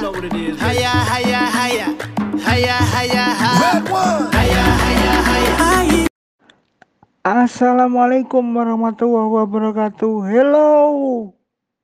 know what it is. Haya, haya, haya. Haya, haya, haya. Red one. Haya, haya, haya. Assalamualaikum warahmatullahi wabarakatuh. Hello,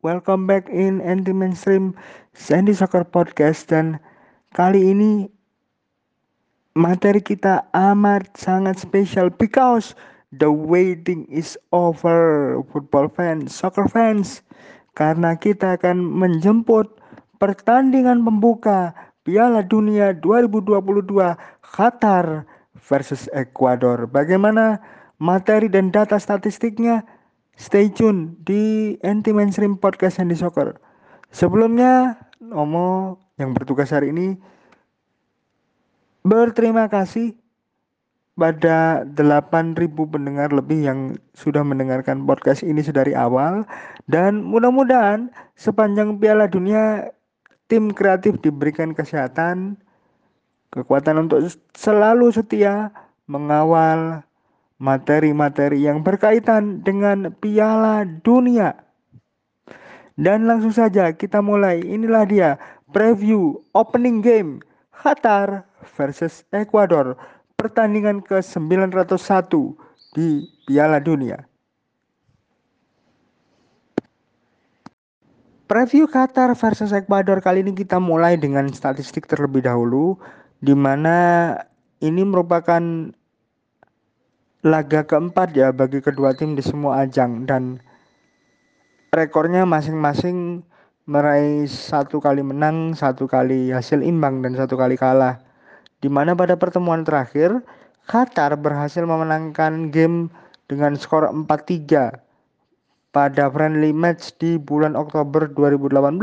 welcome back in anti mainstream Sandy Soccer Podcast dan kali ini materi kita amat sangat spesial because the waiting is over, football fans, soccer fans, karena kita akan menjemput pertandingan pembuka Piala Dunia 2022 Qatar versus Ekuador. Bagaimana materi dan data statistiknya? Stay tune di Anti Mainstream Podcast Handy Soccer. Sebelumnya, Nomo yang bertugas hari ini berterima kasih pada 8.000 pendengar lebih yang sudah mendengarkan podcast ini sedari awal dan mudah-mudahan sepanjang Piala Dunia tim kreatif diberikan kesehatan kekuatan untuk selalu setia mengawal materi-materi yang berkaitan dengan Piala Dunia. Dan langsung saja kita mulai. Inilah dia preview opening game Qatar versus Ekuador pertandingan ke-901 di Piala Dunia. Preview Qatar versus Ekuador kali ini kita mulai dengan statistik terlebih dahulu di mana ini merupakan laga keempat ya bagi kedua tim di semua ajang dan rekornya masing-masing meraih satu kali menang, satu kali hasil imbang dan satu kali kalah. Di mana pada pertemuan terakhir Qatar berhasil memenangkan game dengan skor 4-3 pada friendly match di bulan Oktober 2018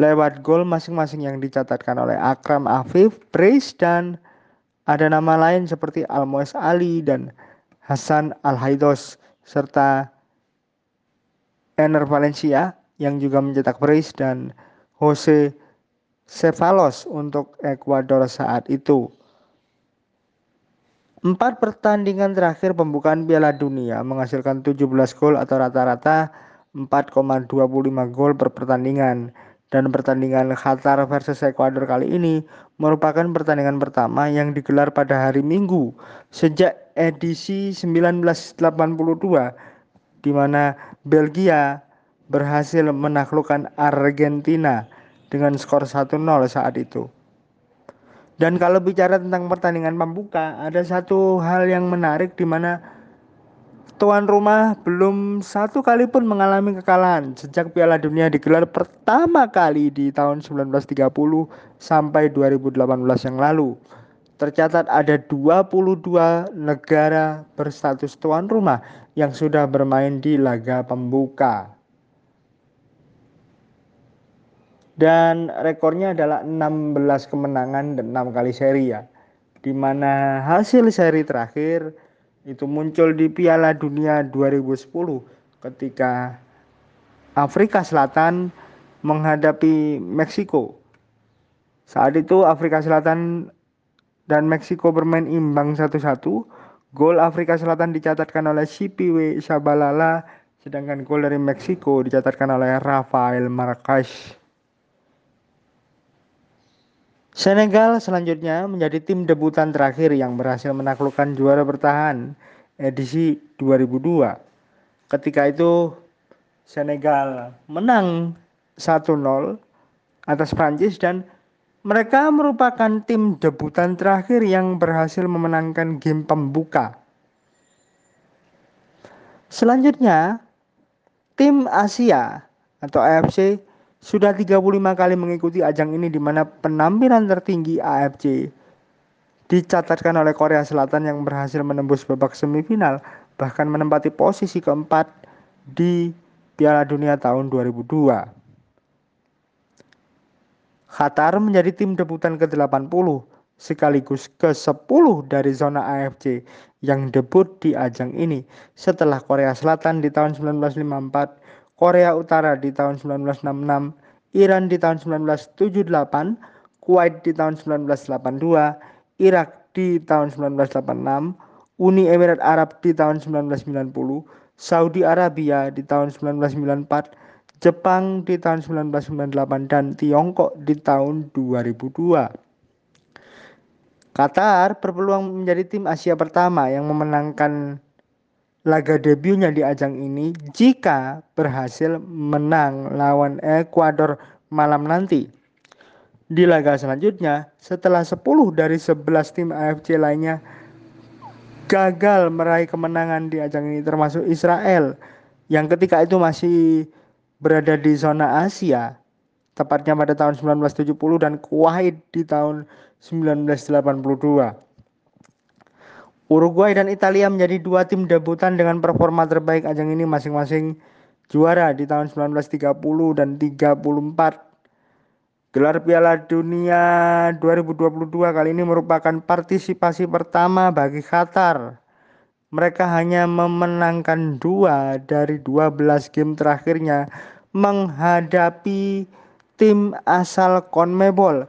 lewat gol masing-masing yang dicatatkan oleh Akram Afif, Brace dan ada nama lain seperti Almoes Ali dan Hasan Al-Haidos serta Ener Valencia yang juga mencetak brace dan Jose Cefalos untuk Ekuador saat itu. Empat pertandingan terakhir pembukaan Piala Dunia menghasilkan 17 gol atau rata-rata 4,25 gol per pertandingan. Dan pertandingan Qatar versus Ekuador kali ini merupakan pertandingan pertama yang digelar pada hari Minggu sejak edisi 1982 di mana Belgia berhasil menaklukkan Argentina dengan skor 1-0 saat itu. Dan kalau bicara tentang pertandingan pembuka, ada satu hal yang menarik di mana tuan rumah belum satu kali pun mengalami kekalahan sejak Piala Dunia digelar pertama kali di tahun 1930 sampai 2018 yang lalu. Tercatat ada 22 negara berstatus tuan rumah yang sudah bermain di laga pembuka. Dan rekornya adalah 16 kemenangan dan 6 kali seri ya. Di mana hasil seri terakhir itu muncul di Piala Dunia 2010 ketika Afrika Selatan menghadapi Meksiko. Saat itu Afrika Selatan dan Meksiko bermain imbang satu-satu. Gol Afrika Selatan dicatatkan oleh Sipiwe Shabalala, sedangkan gol dari Meksiko dicatatkan oleh Rafael Marquez. Senegal selanjutnya menjadi tim debutan terakhir yang berhasil menaklukkan juara bertahan edisi 2002. Ketika itu Senegal menang 1-0 atas Prancis dan mereka merupakan tim debutan terakhir yang berhasil memenangkan game pembuka. Selanjutnya, tim Asia atau AFC sudah 35 kali mengikuti ajang ini di mana penampilan tertinggi AFC dicatatkan oleh Korea Selatan yang berhasil menembus babak semifinal bahkan menempati posisi keempat di Piala Dunia tahun 2002. Qatar menjadi tim debutan ke-80 sekaligus ke-10 dari zona AFC yang debut di ajang ini setelah Korea Selatan di tahun 1954 Korea Utara di tahun 1966, Iran di tahun 1978, Kuwait di tahun 1982, Irak di tahun 1986, Uni Emirat Arab di tahun 1990, Saudi Arabia di tahun 1994, Jepang di tahun 1998 dan Tiongkok di tahun 2002. Qatar berpeluang menjadi tim Asia pertama yang memenangkan laga debutnya di ajang ini jika berhasil menang lawan Ekuador malam nanti. Di laga selanjutnya, setelah 10 dari 11 tim AFC lainnya gagal meraih kemenangan di ajang ini termasuk Israel yang ketika itu masih berada di zona Asia tepatnya pada tahun 1970 dan Kuwait di tahun 1982. Uruguay dan Italia menjadi dua tim debutan dengan performa terbaik ajang ini masing-masing juara di tahun 1930 dan 34 Gelar Piala Dunia 2022 kali ini merupakan partisipasi pertama bagi Qatar. Mereka hanya memenangkan dua dari 12 game terakhirnya menghadapi tim asal CONMEBOL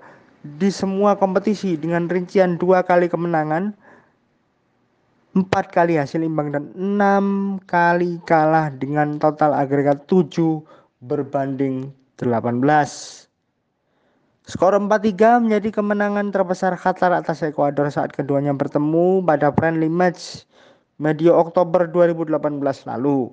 di semua kompetisi dengan rincian dua kali kemenangan, empat kali hasil imbang dan enam kali kalah dengan total agregat 7 berbanding 18. Skor 4-3 menjadi kemenangan terbesar Qatar atas Ekuador saat keduanya bertemu pada friendly match medio Oktober 2018 lalu.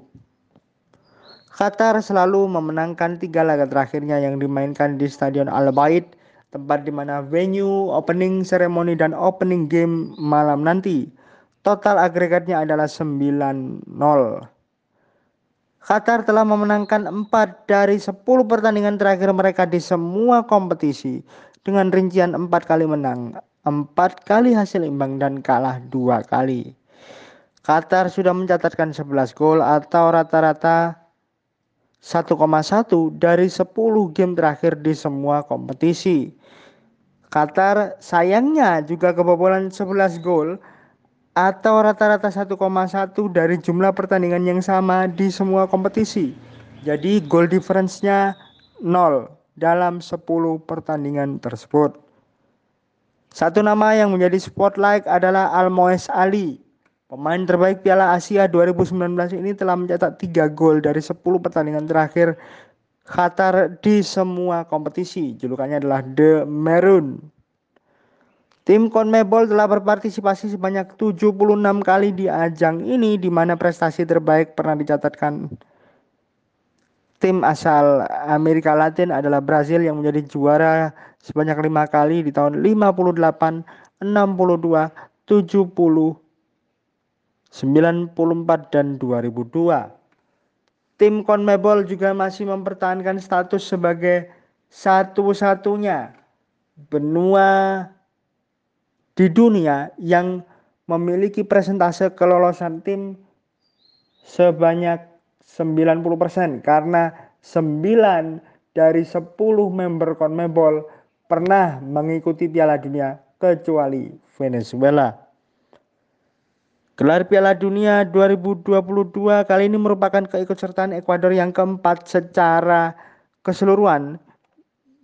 Qatar selalu memenangkan tiga laga terakhirnya yang dimainkan di Stadion Al Bait, tempat di mana venue, opening ceremony dan opening game malam nanti. Total agregatnya adalah 9-0. Qatar telah memenangkan 4 dari 10 pertandingan terakhir mereka di semua kompetisi dengan rincian 4 kali menang, 4 kali hasil imbang dan kalah 2 kali. Qatar sudah mencatatkan 11 gol atau rata-rata 1,1 dari 10 game terakhir di semua kompetisi. Qatar sayangnya juga kebobolan 11 gol atau rata-rata 1,1 dari jumlah pertandingan yang sama di semua kompetisi. Jadi goal difference-nya 0 dalam 10 pertandingan tersebut. Satu nama yang menjadi spotlight adalah Almoes Ali. Pemain terbaik Piala Asia 2019 ini telah mencetak 3 gol dari 10 pertandingan terakhir Qatar di semua kompetisi. Julukannya adalah The Maroon. Tim CONMEBOL telah berpartisipasi sebanyak 76 kali di ajang ini di mana prestasi terbaik pernah dicatatkan tim asal Amerika Latin adalah Brazil yang menjadi juara sebanyak lima kali di tahun 58, 62, 70, 94 dan 2002. Tim CONMEBOL juga masih mempertahankan status sebagai satu-satunya benua di dunia yang memiliki presentase kelolosan tim sebanyak 90% karena 9 dari 10 member CONMEBOL pernah mengikuti Piala Dunia kecuali Venezuela. Gelar Piala Dunia 2022 kali ini merupakan keikutsertaan Ekuador yang keempat secara keseluruhan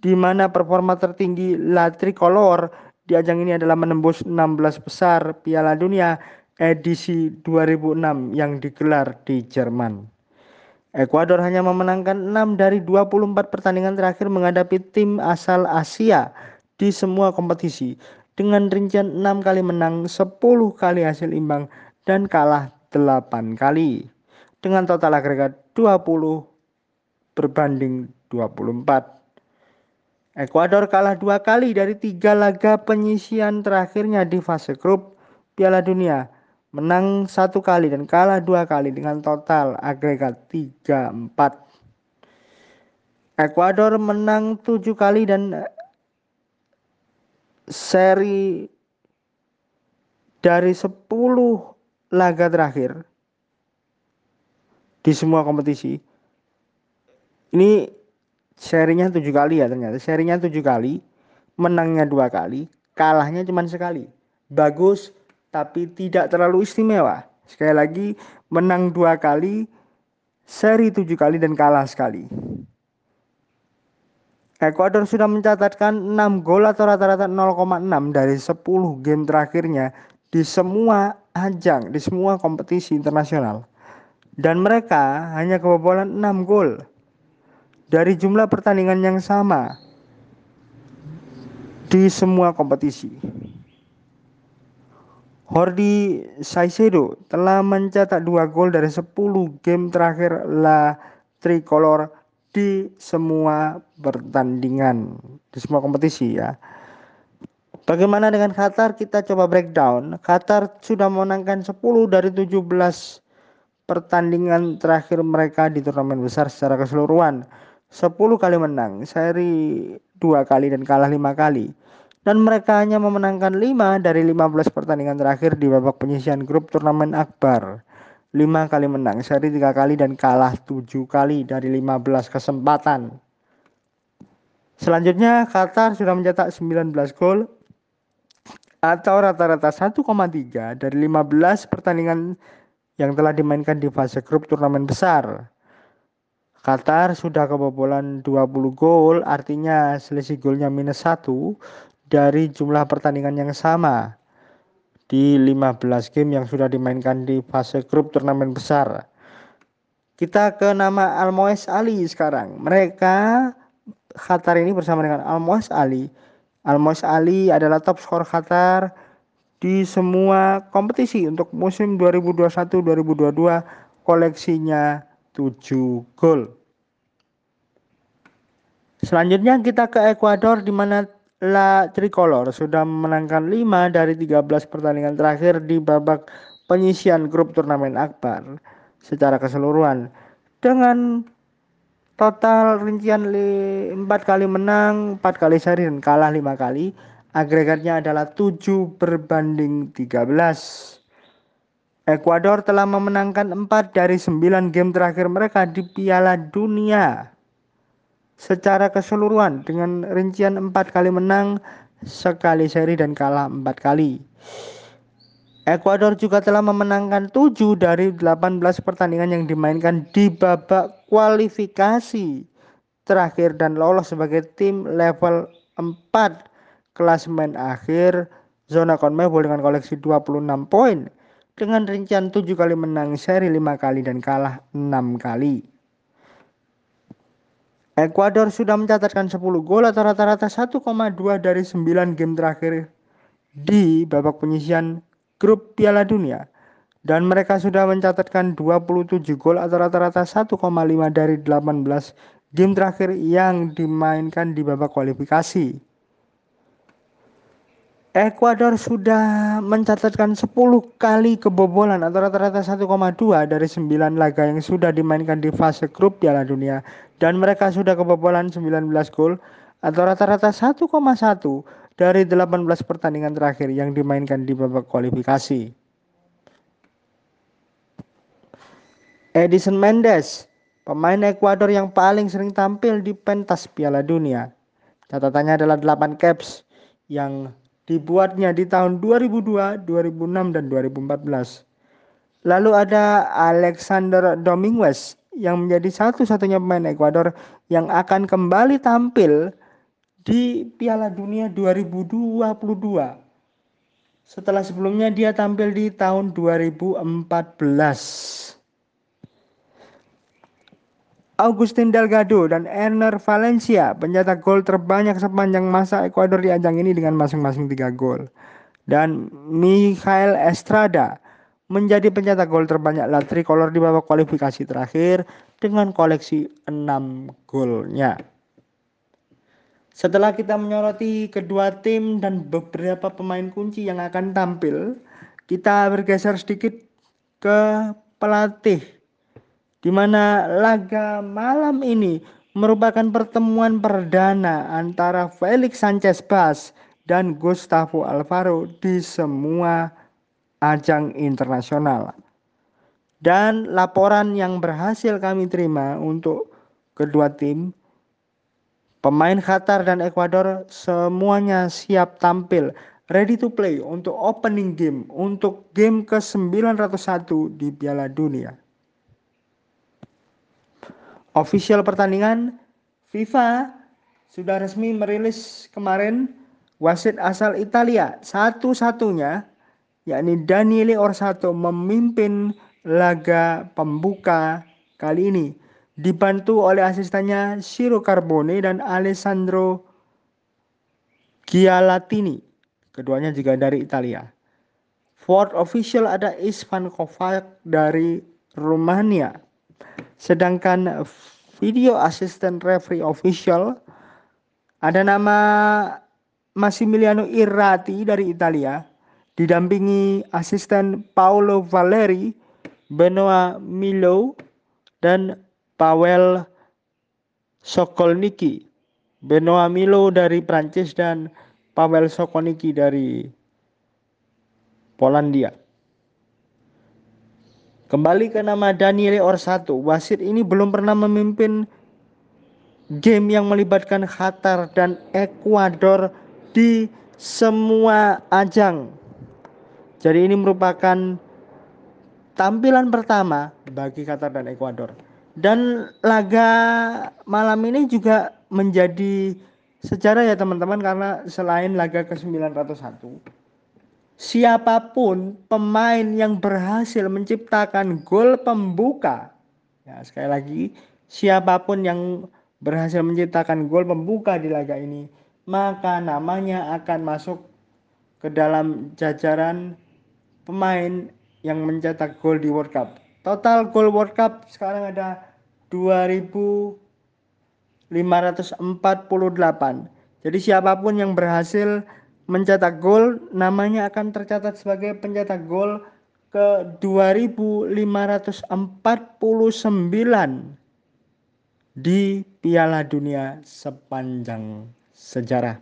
di mana performa tertinggi La Tricolor di ajang ini adalah menembus 16 besar Piala Dunia edisi 2006 yang digelar di Jerman. Ekuador hanya memenangkan 6 dari 24 pertandingan terakhir menghadapi tim asal Asia di semua kompetisi dengan rincian 6 kali menang, 10 kali hasil imbang dan kalah 8 kali dengan total agregat 20 berbanding 24. Ekuador kalah dua kali dari tiga laga penyisian terakhirnya di fase grup Piala Dunia. Menang satu kali dan kalah dua kali dengan total agregat 3-4. Ekuador menang tujuh kali dan eh, seri dari 10 laga terakhir di semua kompetisi. Ini serinya tujuh kali ya ternyata. Serinya tujuh kali menangnya dua kali kalahnya cuma sekali. Bagus tapi tidak terlalu istimewa. Sekali lagi menang dua kali seri tujuh kali dan kalah sekali. Ekuador sudah mencatatkan 6 gol atau rata-rata 0,6 dari 10 game terakhirnya di semua ajang, di semua kompetisi internasional. Dan mereka hanya kebobolan 6 gol dari jumlah pertandingan yang sama di semua kompetisi. Hordi Saicedo telah mencetak dua gol dari 10 game terakhir La Tricolor di semua pertandingan, di semua kompetisi ya. Bagaimana dengan Qatar? Kita coba breakdown. Qatar sudah memenangkan 10 dari 17 pertandingan terakhir mereka di turnamen besar secara keseluruhan. 10 kali menang, seri dua kali dan kalah lima kali dan mereka hanya memenangkan 5 dari 15 pertandingan terakhir di babak penyisian grup turnamen akbar. 5 kali menang, seri 3 kali dan kalah 7 kali dari 15 kesempatan. Selanjutnya Qatar sudah mencetak 19 gol atau rata-rata 1,3 dari 15 pertandingan yang telah dimainkan di fase grup turnamen besar. Qatar sudah kebobolan 20 gol, artinya selisih golnya minus 1 dari jumlah pertandingan yang sama di 15 game yang sudah dimainkan di fase grup turnamen besar. Kita ke nama Almoes Ali sekarang. Mereka Qatar ini bersama dengan Almoes Ali. Almoes Ali adalah top skor Qatar di semua kompetisi untuk musim 2021-2022 koleksinya 7 gol. Selanjutnya kita ke Ekuador di mana La Tricolor sudah memenangkan 5 dari 13 pertandingan terakhir di babak penyisian grup turnamen akbar secara keseluruhan dengan total rincian 4 kali menang, 4 kali seri dan kalah 5 kali. Agregatnya adalah 7 berbanding 13. Ekuador telah memenangkan 4 dari 9 game terakhir mereka di Piala Dunia secara keseluruhan dengan rincian empat kali menang, sekali seri dan kalah empat kali. Ekuador juga telah memenangkan 7 dari 18 pertandingan yang dimainkan di babak kualifikasi terakhir dan lolos sebagai tim level 4 klasemen akhir zona CONMEBOL dengan koleksi 26 poin dengan rincian 7 kali menang, seri 5 kali dan kalah 6 kali. Ekuador sudah mencatatkan 10 gol atau rata-rata 1,2 dari 9 game terakhir di babak penyisian grup Piala Dunia. Dan mereka sudah mencatatkan 27 gol atau rata-rata 1,5 dari 18 game terakhir yang dimainkan di babak kualifikasi. Ekuador sudah mencatatkan 10 kali kebobolan atau rata-rata 1,2 dari 9 laga yang sudah dimainkan di fase grup Piala Dunia dan mereka sudah kebobolan 19 gol atau rata-rata 1,1 dari 18 pertandingan terakhir yang dimainkan di babak kualifikasi. Edison Mendes, pemain Ekuador yang paling sering tampil di pentas Piala Dunia. Catatannya adalah 8 caps yang dibuatnya di tahun 2002, 2006, dan 2014. Lalu ada Alexander Dominguez yang menjadi satu-satunya pemain Ekuador yang akan kembali tampil di Piala Dunia 2022. Setelah sebelumnya dia tampil di tahun 2014. Augustin Delgado dan Ener Valencia pencetak gol terbanyak sepanjang masa Ekuador di ajang ini dengan masing-masing 3 gol. Dan Mikhail Estrada menjadi pencetak gol terbanyak La Tricolor di babak kualifikasi terakhir dengan koleksi 6 golnya. Setelah kita menyoroti kedua tim dan beberapa pemain kunci yang akan tampil, kita bergeser sedikit ke pelatih di mana laga malam ini merupakan pertemuan perdana antara Felix Sanchez Bas dan Gustavo Alvaro di semua ajang internasional. Dan laporan yang berhasil kami terima untuk kedua tim, pemain Qatar dan Ekuador semuanya siap tampil, ready to play untuk opening game, untuk game ke-901 di Piala Dunia official pertandingan FIFA sudah resmi merilis kemarin wasit asal Italia satu-satunya yakni Daniele Orsato memimpin laga pembuka kali ini dibantu oleh asistennya Ciro Carbone dan Alessandro Gialatini. Keduanya juga dari Italia. Fourth official ada Isvan Kovac dari Rumania. Sedangkan video assistant referee official ada nama Massimiliano Irrati dari Italia didampingi asisten Paolo Valeri, Benoit Milo, dan Pavel Sokolniki. Benoit Milo dari Prancis dan Pavel Sokolniki dari Polandia. Kembali ke nama Daniele Orsato, wasit ini belum pernah memimpin game yang melibatkan Qatar dan Ekuador di semua ajang. Jadi ini merupakan tampilan pertama bagi Qatar dan Ekuador. Dan laga malam ini juga menjadi sejarah ya teman-teman karena selain laga ke-901 siapa pun pemain yang berhasil menciptakan gol pembuka ya sekali lagi siapa pun yang berhasil menciptakan gol pembuka di laga ini, maka namanya akan masuk ke dalam jajaran pemain yang mencetak gol di World Cup. Total gol World Cup sekarang ada 2548. Jadi siapa pun yang berhasil mencetak gol namanya akan tercatat sebagai pencetak gol ke 2549 di Piala Dunia sepanjang sejarah.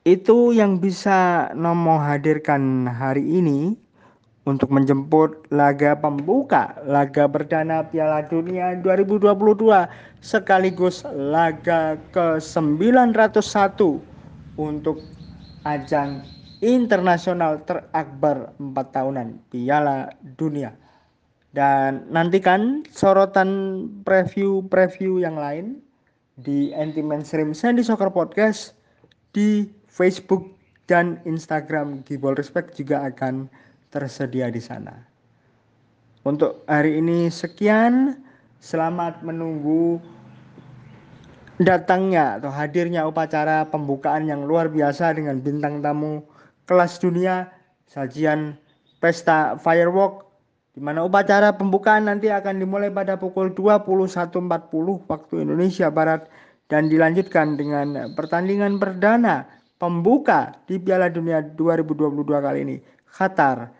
Itu yang bisa Nomo hadirkan hari ini untuk menjemput laga pembuka laga perdana Piala Dunia 2022 sekaligus laga ke-901 untuk ajang internasional terakbar 4 tahunan Piala Dunia. Dan nantikan sorotan preview-preview yang lain di anti mainstream Sandy Soccer Podcast di Facebook dan Instagram Gibol Respect juga akan tersedia di sana. Untuk hari ini sekian. Selamat menunggu datangnya atau hadirnya upacara pembukaan yang luar biasa dengan bintang tamu kelas dunia, sajian pesta firework di mana upacara pembukaan nanti akan dimulai pada pukul 21.40 waktu Indonesia Barat dan dilanjutkan dengan pertandingan perdana pembuka di Piala Dunia 2022 kali ini Qatar